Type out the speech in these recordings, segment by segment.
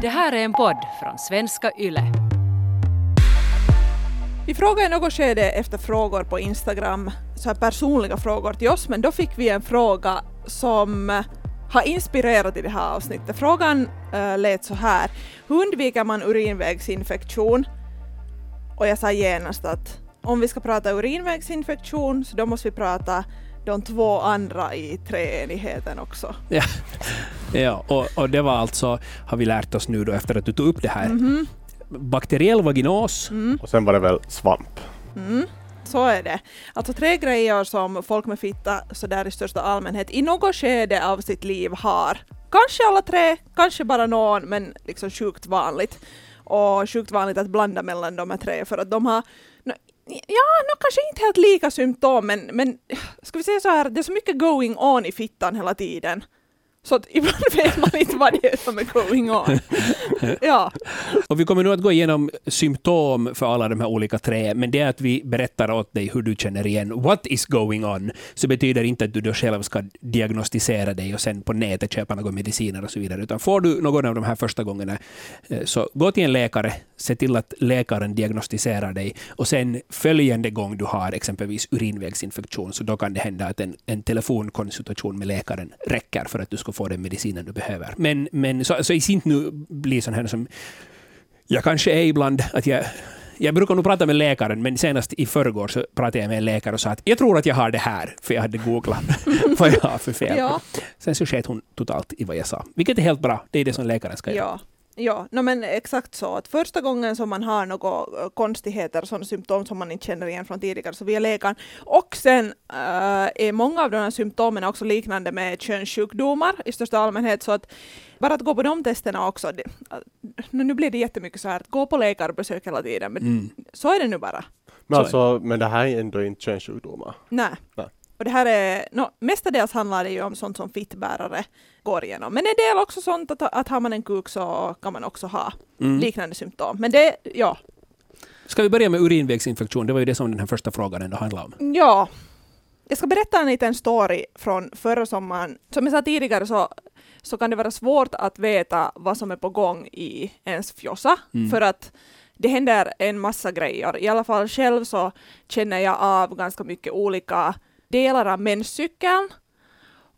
Det här är en podd från svenska YLE. Vi frågade i något skede efter frågor på Instagram, så här personliga frågor till oss, men då fick vi en fråga som eh, har inspirerat i det här avsnittet. Frågan äh, lät så här. Hur undviker man urinvägsinfektion? Och jag sa genast att om vi ska prata urinvägsinfektion så då måste vi prata de två andra i treenigheten också. Ja, ja och, och det var alltså, har vi lärt oss nu då efter att du tog upp det här, Mhm. bakteriell vaginos, Mm. Och sen var det väl svamp. Mm. Så är det. Alltså tre grejer som folk med fitta sådär i största allmänhet i något skede av sitt liv har. Kanske alla tre, kanske bara någon, men liksom sjukt vanligt. Och sjukt vanligt att blanda mellan de här tre för att de har Ja, no, kanske inte helt lika symptom, men, men ska vi säga så här, det är så mycket going on i fittan hela tiden. Så att ibland vet man inte vad det är som är going on. Ja, Och vi kommer nu att gå igenom symptom för alla de här olika tre, men det är att vi berättar åt dig hur du känner igen. What is going on, så betyder inte att du då själv ska diagnostisera dig och sen på nätet köpa några mediciner och så vidare, utan får du någon av de här första gångerna, eh, så gå till en läkare, se till att läkaren diagnostiserar dig, och sen följande gång du har exempelvis urinvägsinfektion, så då kan det hända att en, en telefonkonsultation med läkaren räcker för att du ska få den medicinen du behöver. Men, men så, så i sin nu blir sån här som jag kanske är ibland att jag jag brukar nog prata med läkaren, men senast i förrgår så pratade jag med en läkare och sa att jag tror att jag har det här, för jag hade googlat vad jag har för fel. ja. Sen så sket hon totalt i vad jag sa, vilket är helt bra. Det är det som läkaren ska göra. Ja, no, men exakt så. Att första gången som man har några eh, konstigheter, sådana symptom som man inte känner igen från tidigare, så via läkaren. Och sen äh, är många av de här symptomen också liknande med könssjukdomar i största allmänhet, så att bara att gå på de testerna också, det, äh, nu blir det jättemycket så här att gå på läkarbesök hela tiden, men Mm. så är det nu bara. Men, Så alltså, men det här är ändå inte könssjukdomar. Nej. Nej. Och det här är, no, mestadels handlar det ju om sånt som fittbärare går igenom. Men en del också sånt att, att har man en kuk så kan man också ha Mm. liknande symptom. Men det, ja, Ska vi börja med urinvägsinfektion? Det var ju det som den här första frågan ändå handlade om. Ja. Jag ska berätta en liten story från förra sommaren. Som jag sa tidigare så, så kan det vara svårt att veta vad som är på gång i ens fjossa. Mm. För att det händer en massa grejer. I alla fall själv så känner jag av ganska mycket olika delar av menscykeln.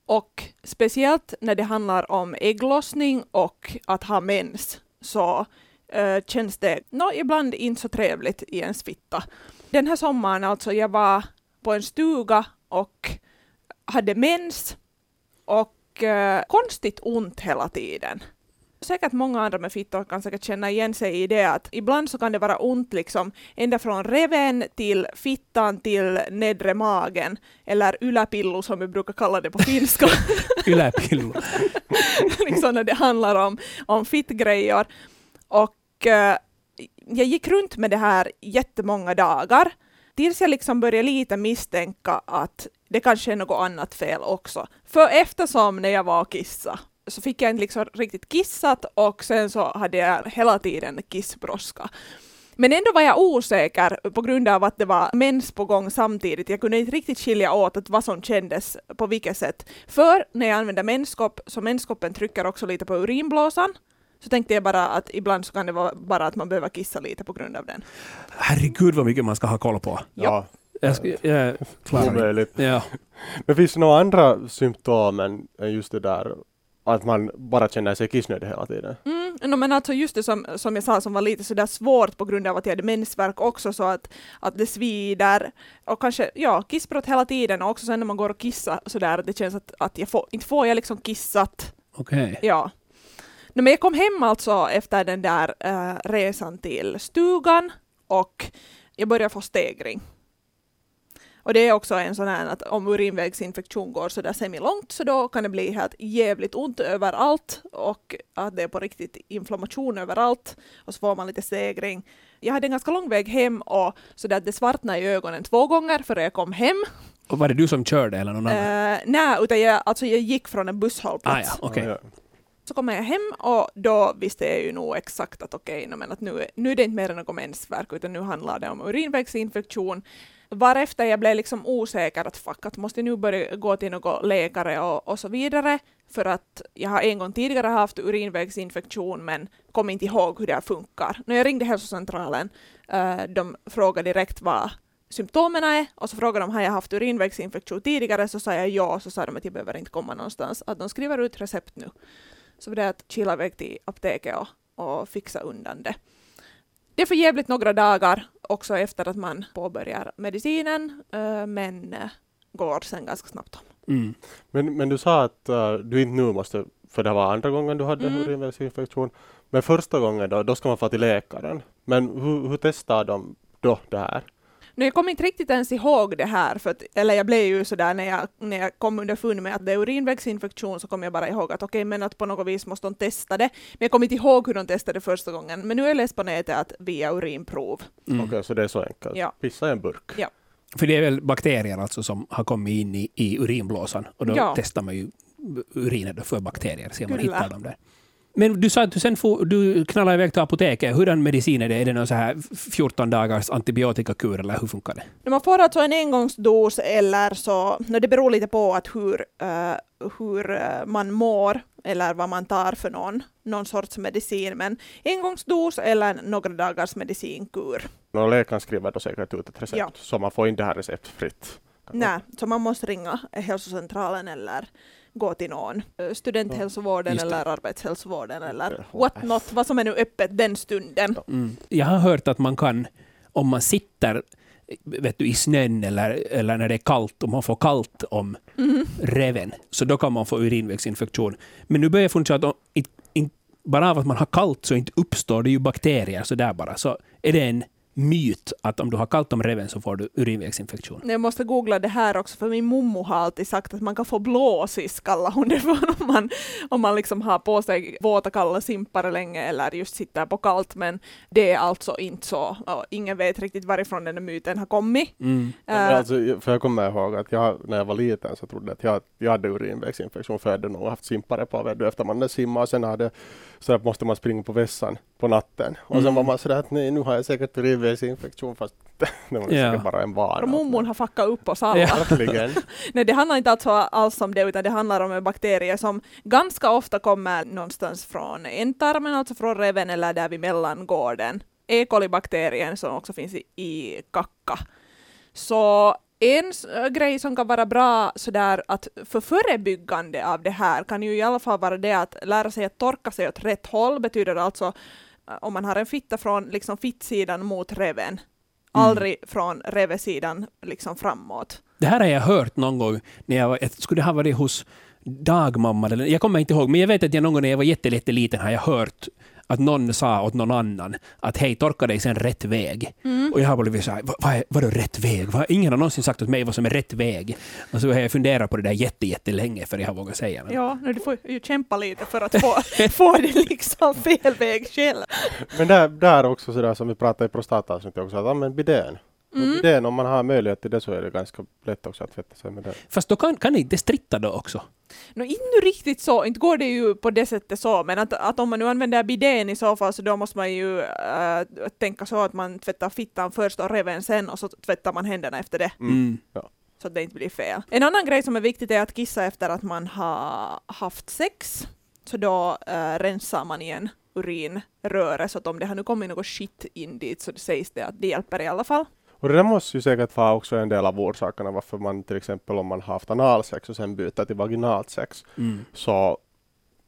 Och speciellt när det handlar om ägglossning och att ha mens så eh, känns det no, ibland inte så trevligt i ens fitta. Den här sommaren alltså, jag var på en stuga och hade mens och eh, konstigt ont hela tiden. Säkert många andra med fittor kan säkert känna igen sig i det att ibland så kan det vara ont liksom ända från reven till fittan till nedre magen eller yläpillu som vi brukar kalla det på finska. Yläpillo. liksom när det handlar om, om fittgrejer. Och eh, jag gick runt med det här jättemånga dagar tills jag liksom började lite misstänka att det kanske är något annat fel också. För eftersom när jag var och kissa så fick jag inte liksom riktigt kissat och sen så hade jag hela tiden kissbrådska. Men ändå var jag osäker på grund av att det var mens på gång samtidigt. Jag kunde inte riktigt skilja åt att vad som kändes på vilket sätt. För när jag använder menskopp, så menskoppen trycker också lite på urinblåsan, så tänkte jag bara att ibland så kan det vara bara att man behöver kissa lite på grund av den. Herregud vad mycket man ska ha koll på. Ja, Jag, ska, jag omöjligt. Ja. Men finns det några andra symptom än just det där att man bara känner sig kissnödig hela tiden? Mm, no, men alltså just det som, som jag sa som var lite sådär svårt på grund av att jag hade mensvärk också så att, att det svider och kanske ja, kissbrott hela tiden och också sen när man går och kissar sådär att det känns att, att jag får, inte får jag liksom kissat Okej. Ja. No, men jag kom hem alltså efter den där eh, resan till stugan och jag började få stegring. Och det är också en sån här att om urinvägsinfektion går så där semilångt så då kan det bli helt jävligt ont överallt och att det är på riktigt inflammation överallt och så får man lite stegring. Jag hade en ganska lång väg hem och så där att det svartnade i ögonen två gånger före jag kom hem. Och var det du som körde eller någon annan? Uh, nej, utan jag, alltså jag gick från en busshållplats. ah, ja. Ja, Så kommer jag hem och då visste jag ju nog exakt att okej, okay, men att nu, är- nu är det inte mer än något mensvärk utan nu handlar det om urinvägsinfektion. Varefter jag blev liksom osäker att fuck, att måste jag nu börja gå till någon läkare och, och så vidare. för att jag har en gång tidigare haft urinvägsinfektion men kom inte ihåg hur det här funkar. När jag ringde hälsocentralen, eh, de frågade direkt vad symptomen är och så frågade de har jag haft urinvägsinfektion tidigare så sa jag ja och så sa de att jag behöver inte komma någonstans, att de skriver ut recept nu. Så det är att kila iväg till apoteket och, och fixa undan det. Det är för jävligt några dagar också efter att man påbörjar medicinen uh, men uh, går sen ganska snabbt om. Mm. Men, men du sa att uh, du inte nu måste, för det var andra gången du hade Mm. urinvägsinfektion, men första gången då, då ska man få till läkaren. Men hur, hur testar de då det här? Nu, jag kommer inte riktigt ens ihåg det här, för att, eller jag blev ju sådär när jag, när jag kom underfund med att det är urinvägsinfektion så kom jag bara ihåg att okej, men att på något vis måste de testa det. Men jag kommer inte ihåg hur de testade första gången. Men nu är jag läst på nätet att via urinprov. Mm. Okej, så det är så enkelt. Ja. Pissa i en burk. Ja. För det är väl bakterier alltså som har kommit in i, i urinblåsan och då Ja. testar man ju urinet då för bakterier, ser om man hittar dem där. Men du sa att du sen får, du knallar iväg till apoteket. Hurdan medicin är det? Är det någon så här 14 dagars antibiotikakur eller hur funkar det? Man får alltså en engångsdos eller så, det beror lite på att hur, eh, hur eh, man mår eller vad man tar för någon, någon sorts medicin. Men engångsdos eller några dagars medicinkur. Och läkaren skriver då säkert ut ett recept, Ja. så man får inte det här receptfritt. Nej, så man måste ringa hälsocentralen eller gå till någon studenthälsovården det. eller arbetshälsovården eller what not, vad som är nu öppet den stunden. Mm. Jag har hört att man kan, om man sitter vet du, i snön eller, eller när det är kallt, om man får kallt om Mhm. reven, så då kan man få urinvägsinfektion. Men nu börjar jag fundera att om, bara av att man har kallt så inte uppstår det ju bakterier så där bara. Så är det en myt att om du har kallt om reven så får du urinvägsinfektion. Jag måste googla det här också, för min mommo har alltid sagt att man kan få blåsis, kallar hon det för, om man, om man liksom har på sig våta kalla simpar länge eller just sitter på kallt, men det är alltså inte så. Och ingen vet riktigt varifrån den här myten har kommit. Mm. Eh, Alltså, för jag kommer ihåg att jag, när jag var liten så trodde jag att jag, jag hade urinvägsinfektion för jag hade nog haft simpare på vet du, efter man hade simmat och sen hade, så måste man springa på vässan på natten. Och sen Mm. var man sådär att nej nu har jag säkert urinvägsinfektion fast det var Ja. säkert bara en vana. och mommon har fuckat upp oss alla. Ja. Nej, det handlar inte alltså alls om det, utan det handlar om en bakterie som ganska ofta kommer någonstans från ändtarmen, alltså från reven eller där vid mellangården. E. coli-bakterien som också finns i, i kacka. Så en äh, grej som kan vara bra sådär att för förebyggande av det här kan ju i alla fall vara det att lära sig att torka sig åt rätt håll betyder alltså om man har en fitta från liksom fittsidan mot reven, aldrig från revesidan liksom framåt. Det här har jag hört någon gång, när jag var, skulle det ha varit hos dagmamma, eller, jag kommer inte ihåg, men jag vet att jag någon gång när jag var jätteliten har jag hört att någon sa åt någon annan att hej, torka dig sen rätt väg. Och jag har blivit så här, vad, vad är vadå rätt väg? Vad, ingen har någonsin sagt åt mig vad som är rätt väg. Och så har jag funderat på det där jätte, jättelänge för jag har vågat säga det. Ja, nu du får ju kämpa lite för att få, få det liksom fel väg själv. Men där, där också sådär som vi pratade i prostatavsnittet också, att använd bidén. Mm. Bidén, om man har möjlighet till det så är det ganska lätt också att tvätta sig med det. Fast då kan, kan det inte stritta då också? Nå, inte riktigt så, inte går det ju på det sättet så, men att, att om man nu använder bidén i så fall så då måste man ju äh, tänka så att man tvättar fittan först och reven sen och så tvättar man händerna efter det, Mm. så att det inte blir fel. En annan grej som är viktigt är att kissa efter att man har haft sex, så då äh, rensar man igen urinröret, så att om det har nu kommit något shit in dit så det sägs det att det hjälper i alla fall. Och det där måste ju säkert vara också en del av orsakerna varför man till exempel om man har haft analsex och sen byter till vaginalt sex Mm. så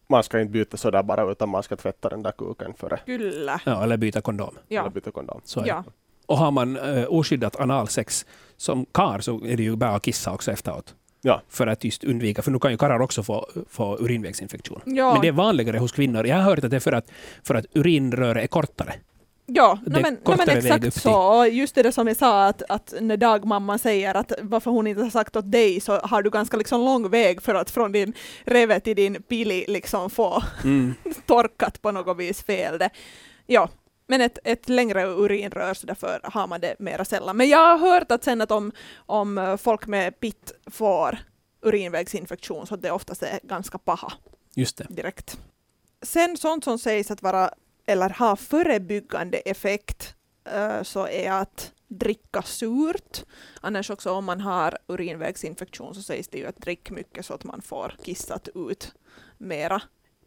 man ska inte byta sådär bara utan man ska tvätta den där kuken före Kyllä. Ja, eller byta kondom. Ja. eller byta kondom. Så Ja. Och har man uh, oskyddat analsex som kar så är det ju bara att kissa också efteråt. Ja. För att just undvika, för nu kan ju karlar också få, få urinvägsinfektion. Ja. Men det är vanligare hos kvinnor. Jag har hört att det är för att, för att urinröret är kortare. Ja, är men, men exakt så. Just det som jag sa att, att när dagmamman säger att varför hon inte har sagt åt dig så har du ganska liksom lång väg för att från din reve till din pili liksom få Mm. torkat på något vis fel. Det. Ja, men ett, ett längre urinrör så därför har man det mera sällan. Men jag har hört att sen att om, om folk med pitt får urinvägsinfektion så det oftast är ganska paha Just det. direkt. Sen sånt som sägs att vara eller har förebyggande effekt eh, så är att dricka surt. Annars också om man har urinvägsinfektion så sägs det ju att drick mycket så att man får kissat ut mera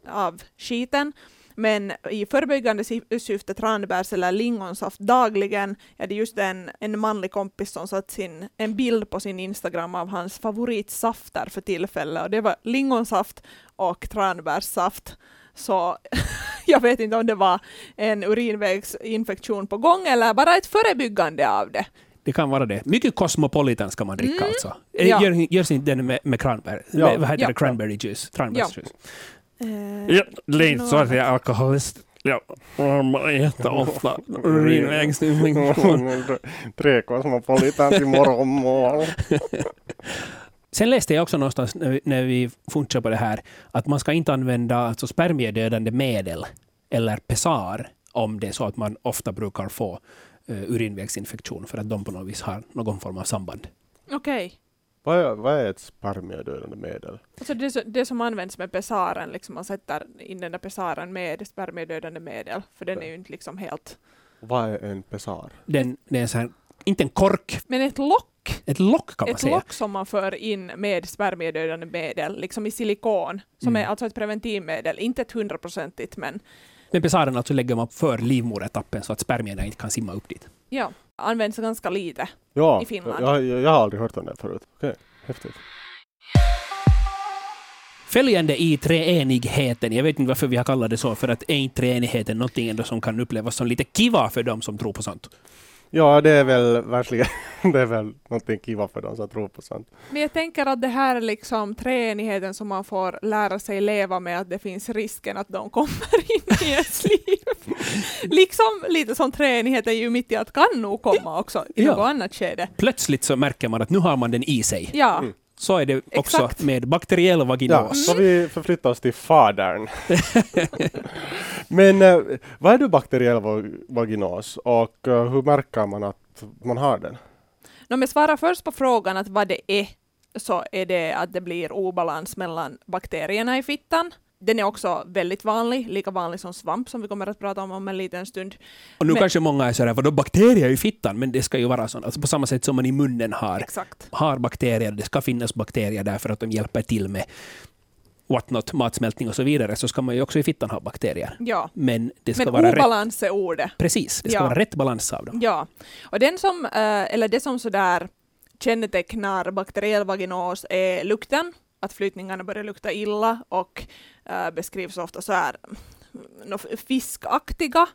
av skiten. Men i förebyggande syfte tranbärs eller lingonsaft dagligen. Ja, det är just en, en manlig kompis som satt sin, en bild på sin Instagram av hans favoritsafter för tillfället och det var lingonsaft och tranbärssaft. Så jag vet inte om det var en urinvägsinfektion på gång eller bara ett förebyggande av det. Det kan vara det. Mycket Cosmopolitan ska man dricka Mm. alltså. Eh, Ja. Gör, görs inte den med, med cranberry? Ja. Med, vad heter Ja. det? Cranberry juice? Tranbärsjuice. Eh, Ja, lite så att jag är alkoholist. Ja, man äter ofta urinvägsinfektion. Tre Cosmopolitan till morgonmål. Sen läste jag också någonstans när vi, när vi funderade på det här att man ska inte använda alltså spermiedödande medel eller pessar om det är så att man ofta brukar få uh, urinvägsinfektion för att de på något vis har någon form av samband. Okej. Vad är, vad är ett spermiedödande medel? Alltså det, så- det som används med pessaren, liksom man sätter in den där pessaren med spermiedödande medel, för den är ju inte liksom helt... Vad är en pessar? Den, det är sån här, inte en kork, Men ett lock, ett lock kan man ett säga. lock som man för in med spermiedödande medel, liksom i silikon, som Mm. är alltså ett preventivmedel, inte ett hundraprocentigt men Men pessaren alltså lägger man för livmodertappen så att spermierna inte kan simma upp dit. ja, används ganska lite. Ja, I Finland. Jag, jag, jag har aldrig hört om det förut. Okej, häftigt. Följande i treenigheten, jag vet inte varför vi har kallat det så, för att är inte treenigheten någonting ändå som kan upplevas som lite kiva för dem som tror på sånt? Ja, det är väl verkligen det är väl någonting kiva för dem som tror på sånt. Men jag tänker att det här är liksom treenigheten som man får lära sig leva med, att det finns risken att de kommer in i ens liv. liksom lite som treenighet är ju mitt i att kan nog komma också i Ja. något annat skede. Plötsligt så märker man att nu har man den i sig. Ja, Mm. Så är det också Exakt. med bakteriell Ja, vaginos. så vi förflyttar oss till fadern. Men eh, vad är då bakteriell va- vaginos och eh, hur märker man att man har den? Om jag svarar först på frågan att vad det är, så är det att det blir obalans mellan bakterierna i fittan. Den är också väldigt vanlig, lika vanlig som svamp som vi kommer att prata om om en liten stund. Och nu Men- kanske många är sådär, vadå bakterier i fittan? Men det ska ju vara så. Alltså på samma sätt som man i munnen har, Exakt. har bakterier, det ska finnas bakterier där för att de hjälper till med what not, matsmältning och så vidare, så ska man ju också i fittan ha bakterier. Ja. Men det ska Men vara rätt. obalans är ordet. Precis, det ska Ja. vara rätt balans av dem. Ja, och den som, eh, eller det som sådär kännetecknar bakteriell vaginos är lukten, att flytningarna börjar lukta illa och eh, beskrivs ofta så här mm, fiskaktiga.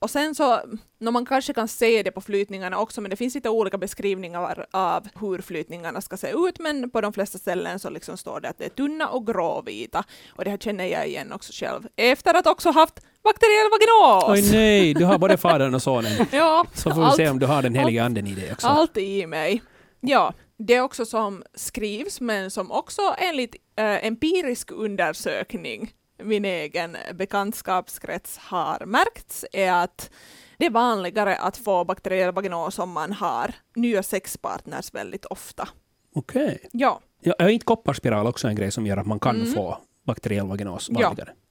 Och sen så, nå, man kanske kan se det på flytningarna också, men det finns lite olika beskrivningar av hur flytningarna ska se ut, men på de flesta ställen så liksom står det att det är tunna och gråvita. Och det här känner jag igen också själv, efter att också haft bakteriell vaginos! Oj nej, du har både fadern och sonen. Ja, Så får vi allt- se om du har den heliga anden i dig också. allt i mig. Ja, det är också som skrivs, men som också enligt eh, empirisk undersökning min egen bekantskapskrets har märkts är att det är vanligare att få bakteriell vaginos om man har nya sexpartners väldigt ofta. Okej. Ja, Ja, är inte kopparspiral också en grej som gör att man kan Mm. få bakteriell vaginos vanligare? ja,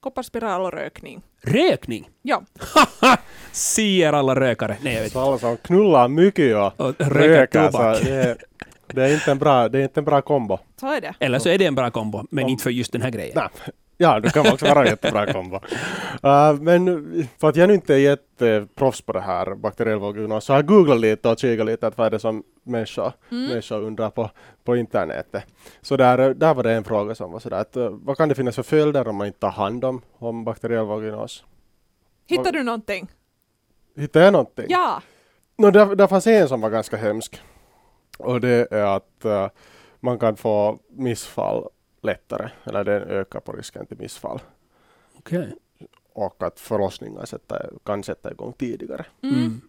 kopparspiral och rökning. Rökning! Ja, Ser alla rökare. Nej, jag vet Så alla som knullar mycket ja, Och röker så det, är, det, är inte en bra, det är inte en bra kombo. så är det. Eller så är det en bra kombo, men Om- inte för just den här grejen. Nej. Ja, det kan också vara en jättebra kombo. Uh, men för att jag nu inte är jätteproffs på det här bakteriell vaginos så har jag googlat lite och kikat lite att vad är det som människor, Mm. människor undrar på, på internetet. Så där, där var det en fråga som var sådär att uh, vad kan det finnas för följder om man inte tar hand om, om bakteriell vaginos? Hittar du någonting? Hittade jag någonting? Ja. No, där, där fanns en som var ganska hemsk. Och det är att eh, man kan få missfall lättare, eller det ökar på risken till missfall. Okej. Och att förlossningar sätta, kan sätta igång tidigare. Mm. Mm.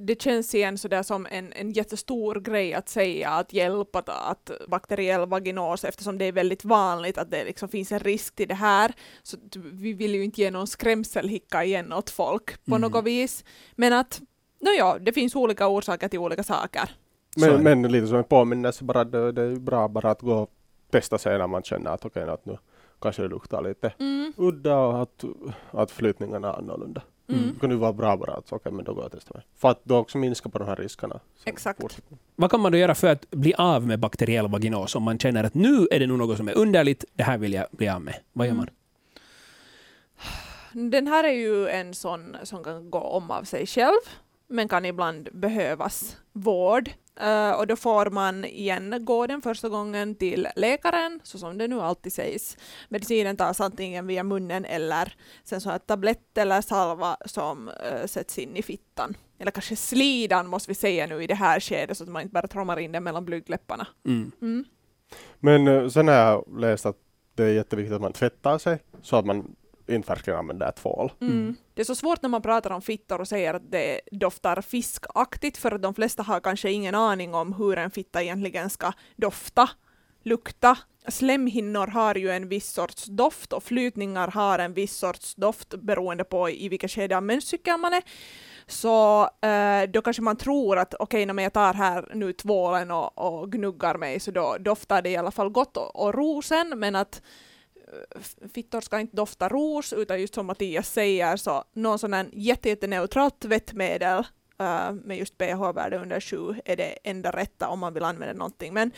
det känns igen sådär som en, en jättestor grej att säga, att hjälpa att, att bakteriell vaginos, eftersom det är väldigt vanligt att det liksom finns en risk till det här. Så vi vill ju inte ge någon skrämselhicka igen åt folk på Mm. något vis. Men att, no ja, det finns olika orsaker till olika saker. Men, men lite som en påminnelse, bara det, det är bra bara att gå och testa sig när man känner att okej, att nu kanske det luktar lite Mm. udda och att, att flytningarna är annorlunda. Mm. Det kan ju vara bra bara att okej, men då går jag och testar mig. För att då också minska på de här riskerna. Exakt. fortsätter. Vad kan man då göra för att bli av med bakteriell vaginos om man känner att nu är det nog något som är underligt, det här vill jag bli av med? Vad gör Mm. man? Den här är ju en sån som kan gå om av sig själv, men kan ibland behövas vård. Eh, och då får man igen gå den första gången till läkaren, så som det nu alltid sägs. Medicinen tas antingen via munnen eller sen så här tablett eller salva som uh, sätts in i fittan. Eller kanske slidan måste vi säga nu i det här skedet så att man inte bara trommar in den mellan blygdläpparna. Mm. Mm. Men eh, sen har jag läst att det är jätteviktigt att man tvättar sig så att man inte verkligen använder tvål. Mm. Det är så svårt när man pratar om fittor och säger att det doftar fiskaktigt för att de flesta har kanske ingen aning om hur en fitta egentligen ska dofta, lukta. Slemhinnor har ju en viss sorts doft och flytningar har en viss sorts doft beroende på i vilket skede av menscykeln man är. Så eh, då kanske man tror att okej, när jag tar här nu tvålen och, och gnuggar mig så då doftar det i alla fall gott och, och rosen, men att fittor ska inte dofta ros, utan just som Mattias säger så någon sån här jätte, jätteneutralt tvättmedel uh, med just pH-värde under 7 är det enda rätta om man vill använda någonting. Men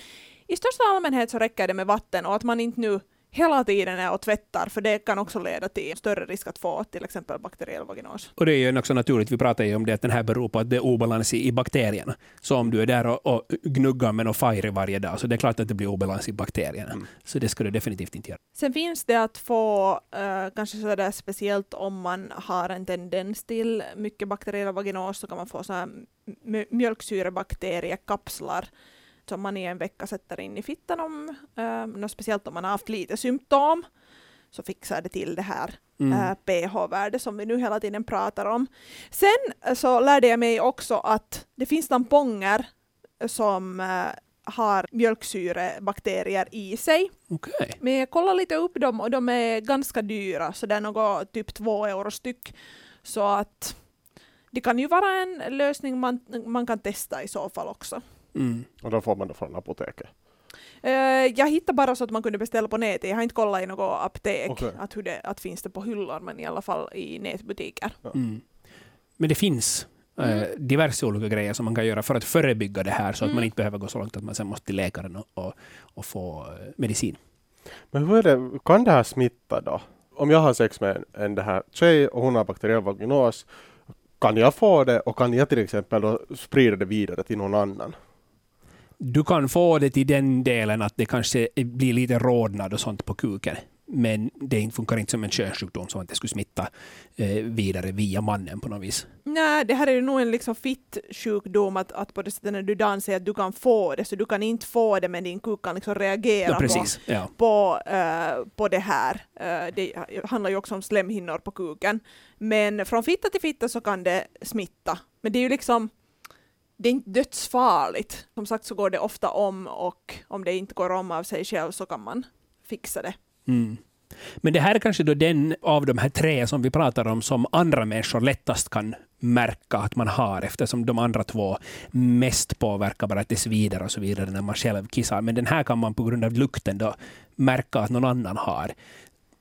i största allmänhet så räcker det med vatten och att man inte nu hela tiden är och tvättar, för det kan också leda till större risk att få till exempel bakteriell vaginos. Och det är ju också naturligt, vi pratar ju om det, att den här beror på att det är obalans i, bakterierna. Så om du är där och, och gnuggar med någon fire varje dag, så det är klart att det blir obalans i bakterierna. Mm. Så det ska du definitivt inte göra. Sen finns det att få, eh, kanske sådär speciellt om man har en tendens till mycket bakteriell vaginos, så kan man få så här mjölksyrebakteriekapslar som man i en vecka sätter in i fittan om, eh, speciellt om man har haft lite symptom, så fixar det till det här Mm. eh, pH-värde som vi nu hela tiden pratar om. Sen eh, så lärde jag mig också att det finns tamponger som eh, har mjölksyrebakterier i sig. Okej. Men jag kollade lite upp dem och de är ganska dyra, så det är något typ två euro styck. Så att det kan ju vara en lösning man, man kan testa i så fall också. Mm. Och då får man det från apoteket. Eh, jag hittade bara så att man kunde beställa på nätet. Jag har inte kollat i något apotek Okej. att, hur det, att finns det på hyllor, men i alla fall i nätbutiker. Mm. Men det finns Mm. diverse olika grejer som man kan göra för att förebygga det här, så att Mm. man inte behöver gå så långt att man sen måste till läkaren och, och, och få eh, medicin. Men hur är det, kan det här smitta då? Om jag har sex med en, en det här tjej och hon har bakteriell vaginos, kan jag få det och kan jag till exempel då sprida det vidare till någon annan? Du kan få det till den delen att det kanske blir lite rodnad och sånt på kuken. Men det funkar inte som en könssjukdom så att det skulle smitta eh, vidare via mannen på något vis. Nej, det här är ju nog en liksom fitt-sjukdom, att, att på det sättet när du dansar att du kan få det, så du kan inte få det men din kuk kan liksom reagera Ja, på, precis. Ja. på, eh, på det här. Eh, det handlar ju också om slemhinnor på kuken. Men från fitta till fitta så kan det smitta. Men det är ju liksom det är inte dödsfarligt. Som sagt så går det ofta om och om det inte går om av sig själv så kan man fixa det. Mm. Men det här är kanske då den av de här tre som vi pratar om som andra människor lättast kan märka att man har eftersom de andra två mest påverkar bara att det svider och så vidare när man själv kissar. Men den här kan man på grund av lukten då märka att någon annan har.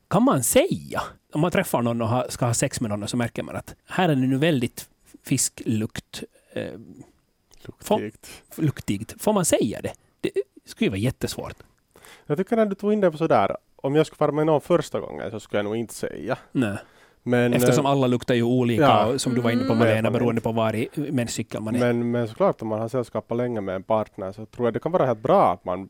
Kan man säga, om man träffar någon och ska ha sex med någon så märker man att här är det nu väldigt fisklukt eh, Luktigt. luktigt. Får man säga det? Det skulle ju vara jättesvårt. Jag tycker när du tog in det på sådär, om jag skulle vara med någon första gången så skulle jag nog inte säga. Nej. Men, Eftersom eh, alla luktar ju olika, Ja. som du var inne på Mm. Malena, beroende på var i menscykeln man är. men, men såklart om man har sällskapat länge med en partner så tror jag det kan vara helt bra att man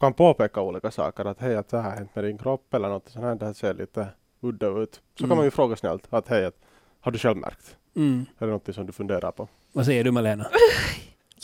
kan påpeka olika saker. Att hej, att det här har hänt med din kropp eller något sånt här, det här ser lite udda ut. Så Mm. kan man ju fråga snällt att hej, att, har du själv märkt? Mm. Är det något som du funderar på? Vad säger du Malena?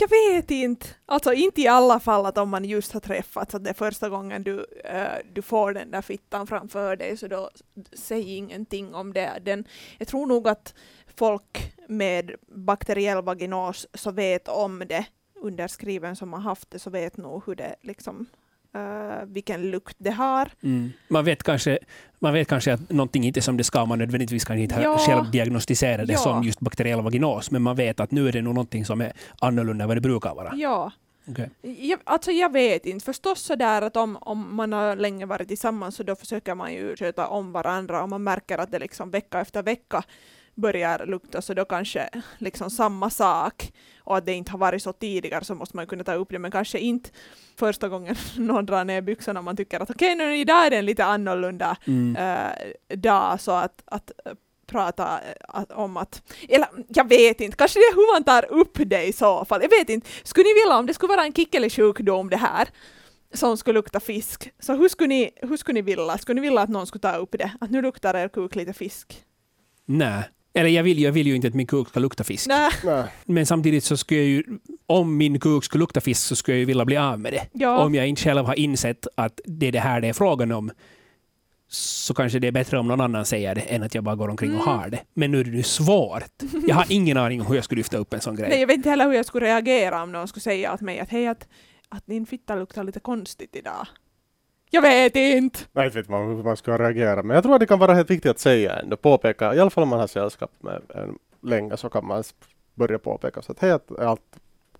Jag vet inte. Alltså inte i alla fall att om man just har träffats, att det är första gången du, eh, du får den där fittan framför dig, så då säg ingenting om det. Den, jag tror nog att folk med bakteriell vaginos så vet om det, underskriven som har haft det, så vet nog hur det liksom, eh, vilken lukt det har. Mm. Man, vet kanske, man vet kanske att någonting inte är som det ska, man nödvändigtvis kan inte Ja. själv diagnostisera det Ja. som just bakteriell vaginos, men man vet att nu är det nog någonting som är annorlunda än vad det brukar vara. Ja. Okej. Jag, alltså jag vet inte. Förstås sådär att om, om man har länge varit tillsammans så då försöker man ju sköta om varandra och man märker att det liksom vecka efter vecka börjar lukta så då kanske liksom samma sak. Och att det inte har varit så tidigare så måste man kunna ta upp det. Men kanske inte första gången någon drar ner byxorna och man tycker att okej okay, nu idag är det en lite annorlunda Mm. äh, dag. Så att, att äh, prata att, om att, eller jag vet inte, kanske det är hur man tar upp det i så fall, jag vet inte, skulle ni vilja om det skulle vara en kickeli-sjukdom det här som skulle lukta fisk, så hur skulle ni, hur skulle ni vilja, skulle ni vilja att någon skulle ta upp det, att nu luktar er kuk lite fisk? Nej. Eller jag vill, jag vill ju inte att min kuk ska lukta fisk. Nej, Nej. Men samtidigt så skulle jag ju, om min kuk skulle lukta fisk så skulle jag ju vilja bli av med det. ja, Om jag inte själv har insett att det är det här det är frågan om så kanske det är bättre om någon annan säger det än att jag bara går omkring och Mm. har det. Men nu är det ju svårt. Jag har ingen aning om hur jag skulle lyfta upp en sån grej. nej, jag vet inte heller hur jag skulle reagera om någon skulle säga åt mig att hej, att, att din fitta luktar lite konstigt idag. Jag vet inte! Nej, inte vet man hur man ska reagera. Men jag tror att det kan vara helt viktigt att säga ändå. Påpeka, i alla fall om man har sällskap med en länge så kan man börja påpeka så att hej, är allt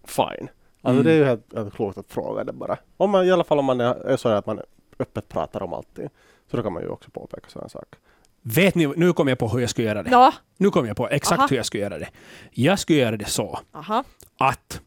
fine. Alltså Mm. det är ju helt, helt klokt att fråga det bara. Om man, I alla fall om man är, är så att man öppet pratar om allting. Så då kan man ju också påpeka sådana saker. Vet ni, nu kom jag på hur jag skulle göra det. Nå, Nu kom jag på exakt Aha. hur jag skulle göra det. Jag skulle göra det så aha. att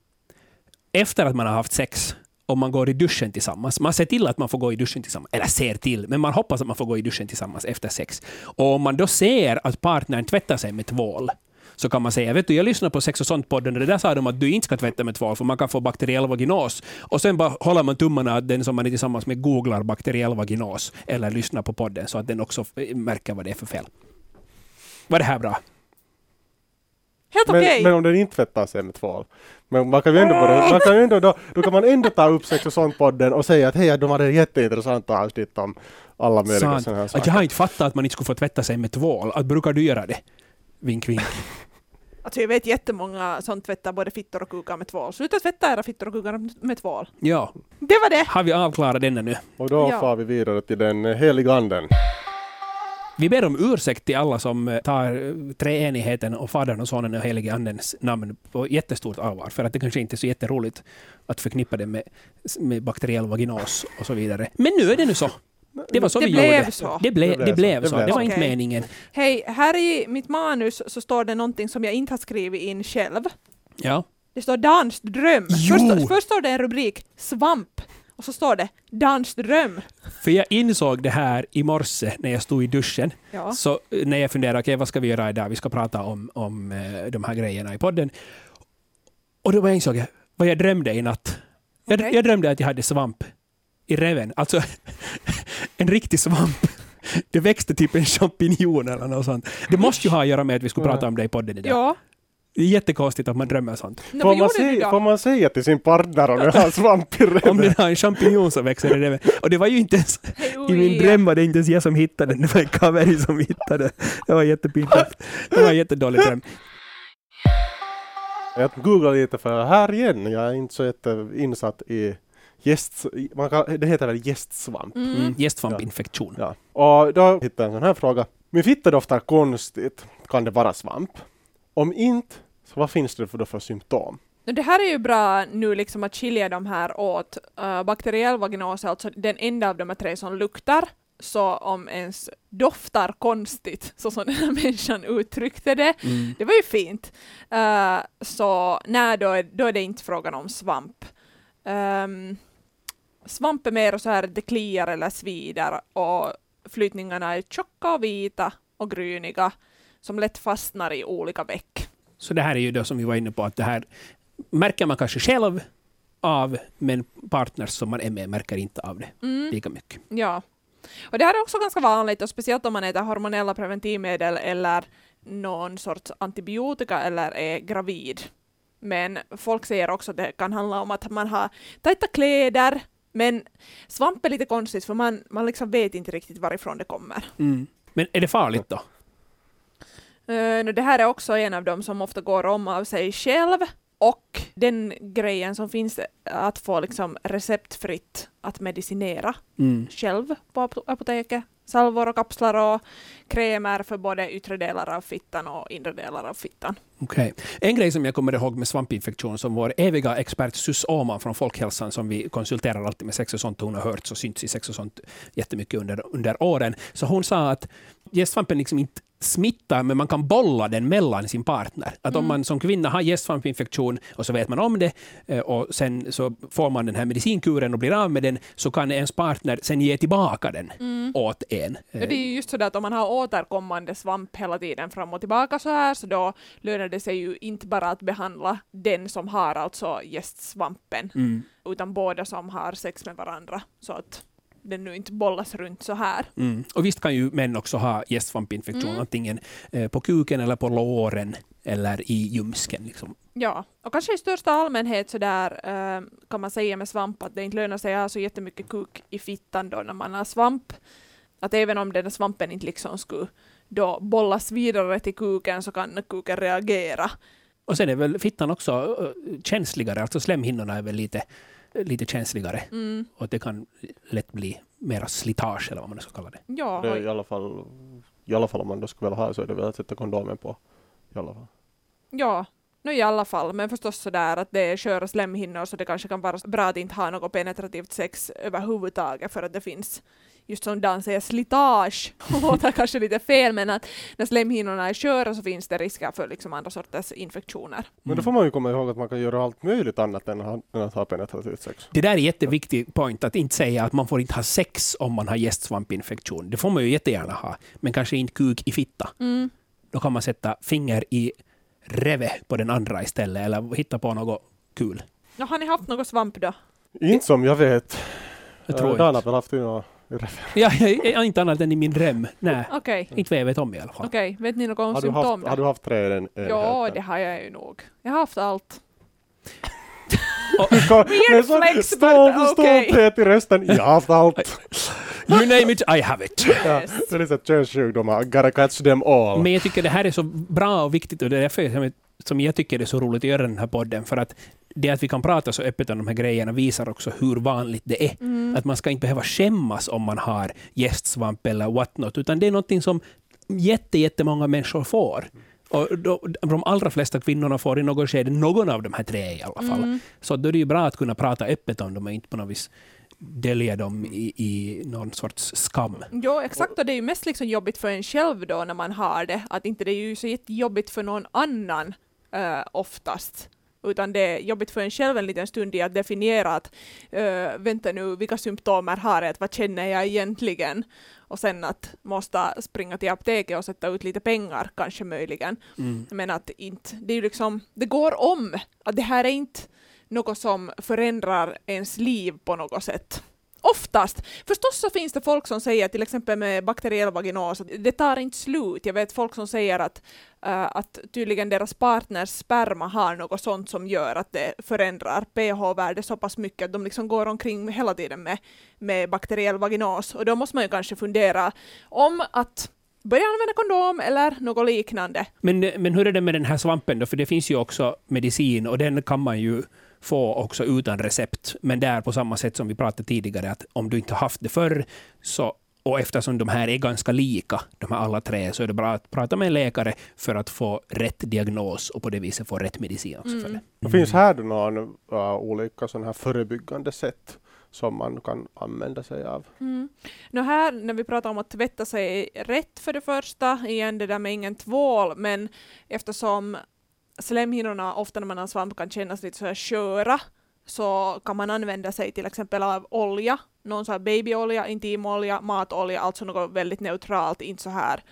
efter att man har haft sex om man går i duschen tillsammans. Man ser till att man får gå i duschen tillsammans. Eller ser till, men man hoppas att man får gå i duschen tillsammans efter sex. Och om man då ser att partnern tvättar sig med tvål så kan man säga, vet du, jag lyssnar på Sex och sånt-podden och det där sa de att du inte ska tvätta med tvål för man kan få bakteriell vaginos. Och sen bara håller man tummarna att den som man är tillsammans med googlar bakteriell vaginos eller lyssnar på podden så att den också märker vad det är för fel. Var det här bra? Helt Men, okej! men om den inte tvättar sig med tvål. Men man kan ju ändå, börja, man kan ju ändå då, då kan man ändå ta upp sex och sånt podden och säga att hej, de hade jätteintressanta avsnitt om alla möjliga sådana här Att jag saker. har inte fattat att man inte skulle få tvätta sig med tvål. Att brukar du göra det? Vink, vink. Alltså jag vet jättemånga som tvättar både fittor och kukar med tvål. Sluta tvätta era fittor och kukar med tvål. Ja, Det var det! har vi avklarat denna nu? Och då Ja. far vi vidare till den heliga anden. Vi ber om ursäkt till alla som eh, tar eh, treenigheten och Fadern och Sonen och Helige Andens namn på jättestort allvar. För att det kanske inte är så jätteroligt att förknippa det med, med bakteriell vaginos och så vidare. Men nu är det nu så. Det var så det vi blev gjorde. så. Det, ble, Det blev det blev så. så. Det var så. inte meningen. Hej, här i mitt manus så står det någonting som jag inte har skrivit in själv. Ja. Det står danskt dröm. Jo! Först, först står det en rubrik, svamp. Och så står det danskt dröm. För jag insåg det här i morse när jag stod i duschen. Ja. Så eh, när jag funderade, okej vad ska vi göra idag? Vi ska prata om, om eh, de här grejerna i podden. Och då insåg jag vad jag drömde i natt. Jag, Okej. jag drömde att jag hade svamp i reven. Alltså en riktig svamp. Det växte typ en champinjon eller något sånt. Det måste ju ha att göra med att vi skulle prata om det i podden idag. Ja. Det är jättekonstigt att man drömmer sånt. Nå, Får man, säga, får man säga till sin partner om den har svamp i Om reven? den har en champinjon som växer i reven. Och det var ju inte ens I min dröm var det inte ens jag som hittade den, det var en kaveri som hittade den. Det var jättepinsamt. Det var en jättedålig dröm. Jag googlar lite för här igen, jag är inte så jätteinsatt i gäst, man kan, det heter väl gästsvamp. Mm. Mm. Gästsvampinfektion. Ja. Och då hittade jag en sån här fråga. Min fitta doftar konstigt, kan det vara svamp? Om inte, så vad finns det för, då för symptom? Det här är ju bra nu liksom att skilja de här åt. Uh, bakteriell vaginos är alltså den enda av de här tre som luktar. Så om ens doftar konstigt, så som den här människan uttryckte det, Mm. det var ju fint. Uh, så nej, då är, då är det inte frågan om svamp. Um, svamp är mer så här det kliar eller svider och flytningarna är tjocka och vita och gryniga som lätt fastnar i olika veck. Så det här är ju det som vi var inne på, att det här märker man kanske själv av, men partners som man är med märker inte av det Mm. lika mycket. Ja. Och det här är också ganska vanligt, och speciellt om man äter hormonella preventivmedel eller någon sorts antibiotika eller är gravid. Men folk säger också att det kan handla om att man har tajta kläder, men svamp är lite konstigt för man, man liksom vet inte riktigt varifrån det kommer. Mm. Men är det farligt då? Uh, det här är också en av dem som ofta går om av sig själv. Och den grejen som finns att få liksom receptfritt att medicinera Mm. själv på ap- apoteket. Salvor och kapslar och krämer för både yttre delar av fittan och inre delar av fittan. Okej. En grej som jag kommer ihåg med svampinfektion som vår eviga expert Sus Åman från Folkhälsan som vi konsulterar alltid med sex och sånt, hon har hört och synts i sex och sånt jättemycket under, under åren. Så hon sa att gästsvampen liksom inte smittar, men man kan bolla den mellan sin partner. Att om man som kvinna har gästsvampinfektion och så vet man om det eh, och sen så får man den här medicinkuren och blir av med den, så kan ens partner sen ge tillbaka den åt en. Ja, det är ju just sådär att om man har återkommande svamp hela tiden fram och tillbaka så här, så då lönar det sig ju inte bara att behandla den som har alltså gästsvampen, Mm. utan båda som har sex med varandra, så att den nu inte bollas runt så här. Mm. Och visst kan ju män också ha gästsvampinfektion, Mm. antingen eh, på kuken eller på låren eller i ljumsken. Liksom. Ja, och kanske i största allmänhet så där eh, kan man säga med svamp att det inte lönar sig att ha så jättemycket kuk i fittan då när man har svamp. Att även om den svampen inte liksom skulle då bollas vidare till kuken så kan kuken reagera. Och sen är väl fittan också eh, känsligare, alltså slemhinnorna är väl lite, lite känsligare. Mm. Och det kan lätt bli mera slitage eller vad man ska kalla det. Ja, Det i alla fall, i alla fall om man då skulle vilja ha så är det väl att sätta kondomen på. I alla fall. ja. No, i alla fall, men förstås sådär att det är sköra slemhinnor så det kanske kan vara bra att inte ha något penetrativt sex överhuvudtaget för att det finns just som Dan säger slitage, låter kanske lite fel men att när slemhinnorna är sköra så finns det risker för liksom andra sorters infektioner. Men då får man ju komma ihåg att man kan göra allt möjligt annat än att ha, än att ha penetrativt sex. Det där är jätteviktig point, att inte säga att man får inte ha sex om man har gästsvampinfektion. Det får man ju jättegärna ha, men kanske inte kuk i fitta. Mm. Då kan man sätta finger i reve på den andra istället, eller hitta på något kul. Ja, har ni haft något svamp då? Inte som jag vet. Jag Eh, tror Dan har väl haft några Ja, jag, inte annat än i min rem. Nej, Okej, inte vad jag vet om i alla fall. okej. Vet ni något om har du, symptom haft, har du haft tre en, Ja, det har jag ju nog. Jag har haft allt. Weird flex, stolthet i rösten. Jag har haft allt. You name it, I have it. Ja, det är lite könssjukdomar. Gotta catch them all. Men jag tycker det här är så bra och viktigt och det är därför som jag tycker det är så roligt att göra den här podden. För att det att vi kan prata så öppet om de här grejerna visar också hur vanligt det är. Mm. Att man ska inte behöva skämmas om man har gästsvamp eller what not, utan det är någonting som jätte, jättemånga människor får. Och då, de allra flesta kvinnorna får i något skede någon av de här tre i alla fall. Mm. Så då är det ju bra att kunna prata öppet om dem och inte på något vis dölja dem i, i någon sorts skam. Jo, exakt. Och det är ju mest liksom jobbigt för en själv då när man har det. Att inte det är ju så jättejobbigt för någon annan eh, oftast. Utan det är jobbigt för en själv en liten stund i att definiera att eh, vänta nu, vilka symptomer har jag? Vad känner jag egentligen? Och sen att måste springa till apoteket och sätta ut lite pengar, kanske möjligen. Mm. Men att inte, det är liksom, det går om. Att det här är inte något som förändrar ens liv på något sätt. Oftast. Förstås så finns det folk som säger, till exempel med bakteriell vaginos, att det tar inte slut. Jag vet folk som säger att, eh, att tydligen deras partners sperma har något sånt som gör att det förändrar pH-värdet så pass mycket att de liksom går omkring hela tiden med, med bakteriell vaginos. Och då måste man ju kanske fundera om att börja använda kondom eller något liknande. Men, men hur är det med den här svampen då? För det finns ju också medicin och den kan man ju få också utan recept. Men det är på samma sätt som vi pratade tidigare, att om du inte haft det förr, så, och eftersom de här är ganska lika, de här alla tre, så är det bra att prata med en läkare för att få rätt diagnos och på det viset få rätt medicin också för Mm. det. Det finns här då någon uh, olika sån här förebyggande sätt som man kan använda sig av. Mm. Nå här, när vi pratar om att tvätta sig rätt för det första, igen det där med ingen tvål, men eftersom slemhinnorna ofta när man har svamp kan kännas lite så här sköra, så kan man använda sig till exempel av olja, någon så här babyolja, intimolja, matolja, alltså något väldigt neutralt, inte så här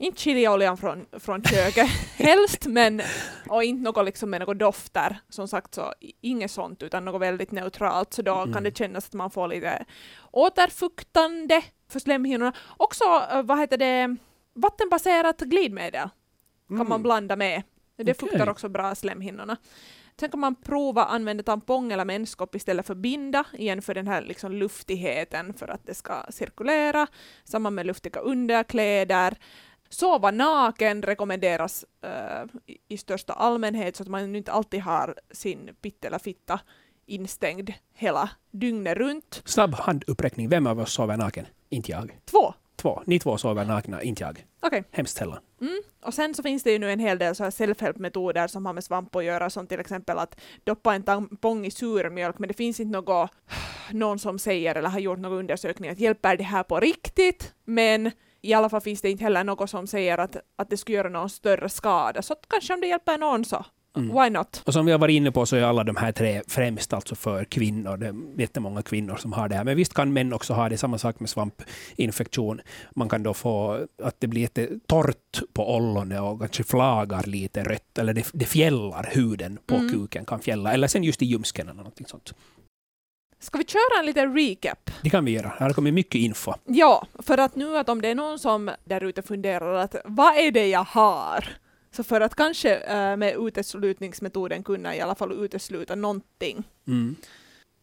inte chilioljan från, från köket helst, men och inte något liksom med något dofter. Som sagt så inget sånt utan något väldigt neutralt. Så då Mm. kan det kännas att man får lite återfuktande för slemhinnorna. Också, eh, vad heter det, vattenbaserat glidmedel kan man blanda med. Det Okej. fuktar också bra slemhinnorna. Sen kan man prova använda tampong eller menskopp istället för binda, igen för den här liksom luftigheten för att det ska cirkulera. Samma med luftiga underkläder. Sova naken rekommenderas i, i största allmänhet så att man inte alltid har sin pitt eller fitta instängd hela dygnet runt. Snabb handuppräckning. Vem av oss sover naken? Inte jag. Två. Två. Ni två sover nakna, inte jag. Okej. Hemskt sällan. Mm. Och sen så finns det ju nu en hel del så här self-help-metoder som har med svamp att göra, som till exempel att doppa en tampong i surmjölk, men det finns inte något, någon som säger eller har gjort någon undersökning att hjälper det här på riktigt, men I alla fall finns det inte heller något som säger att, att det skulle göra någon större skada. Så kanske om det hjälper någon så, Mm. why not? Och som vi har varit inne på så är alla de här tre främst alltså för kvinnor. Det är jättemånga kvinnor som har det här. Men visst kan män också ha det. Samma sak med svampinfektion. Man kan då få att det blir jättetorrt på ollonet och kanske flagar lite rött. Eller det, det fjällar huden på Mm. kuken. kan fjälla. Eller sen just i ljumsken eller någonting sånt. Ska vi köra en liten recap? Det kan vi göra. Här kommer mycket info. Ja, för att nu att om det är någon som där ute funderar att vad är det jag har? Så för att kanske eh, med uteslutningsmetoden kunna i alla fall utesluta någonting. Mm.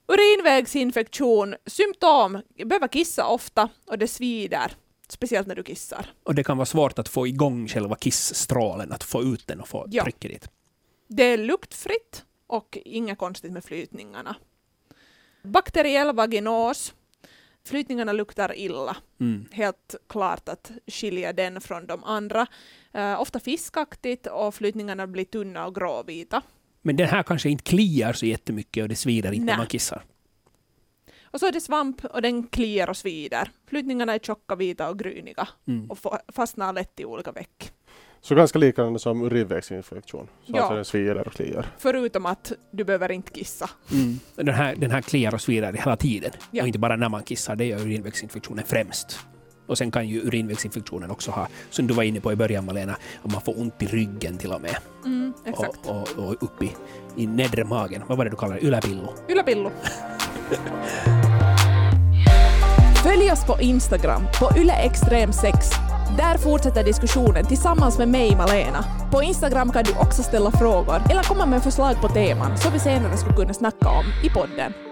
Urinvägsinfektion, symptom, behöver kissa ofta och det svider. Speciellt när du kissar. Och det kan vara svårt att få igång själva kissstrålen, att få ut den och få Ja. tryck i dit. Det är luktfritt och inget konstigt med flytningarna. Bakteriell vaginos. Flytningarna luktar illa. Mm. Helt klart att skilja den från de andra. Eh, ofta fiskaktigt och flytningarna blir tunna och gråvita. Men den här kanske inte kliar så jättemycket och det svider inte när Nej. man kissar. Och så är det svamp och den kliar och svider. Flytningarna är tjocka, vita och gryniga Mm. och fa- fastnar lätt i olika veck. Så ganska liknande som urinvägsinfektion. Så Ja. alltså den svider och kliar. Förutom att du behöver inte kissa. Mm. Den, här, den här kliar och svider hela tiden. Ja. Och inte bara när man kissar, det gör urinvägsinfektionen främst. Och sen kan ju urinvägsinfektionen också ha, som du var inne på i början Malena, att man får ont i ryggen till och med. Mm, exakt. Och, och, och upp i, i nedre magen. Vad var det du kallade det? Yläpillo? Ylapillu. Följ oss på Instagram, på yleextrem6. Där fortsätter diskussionen tillsammans med mig, Malena. På Instagram kan du också ställa frågor eller komma med förslag på teman som vi senare skulle kunna snacka om i podden.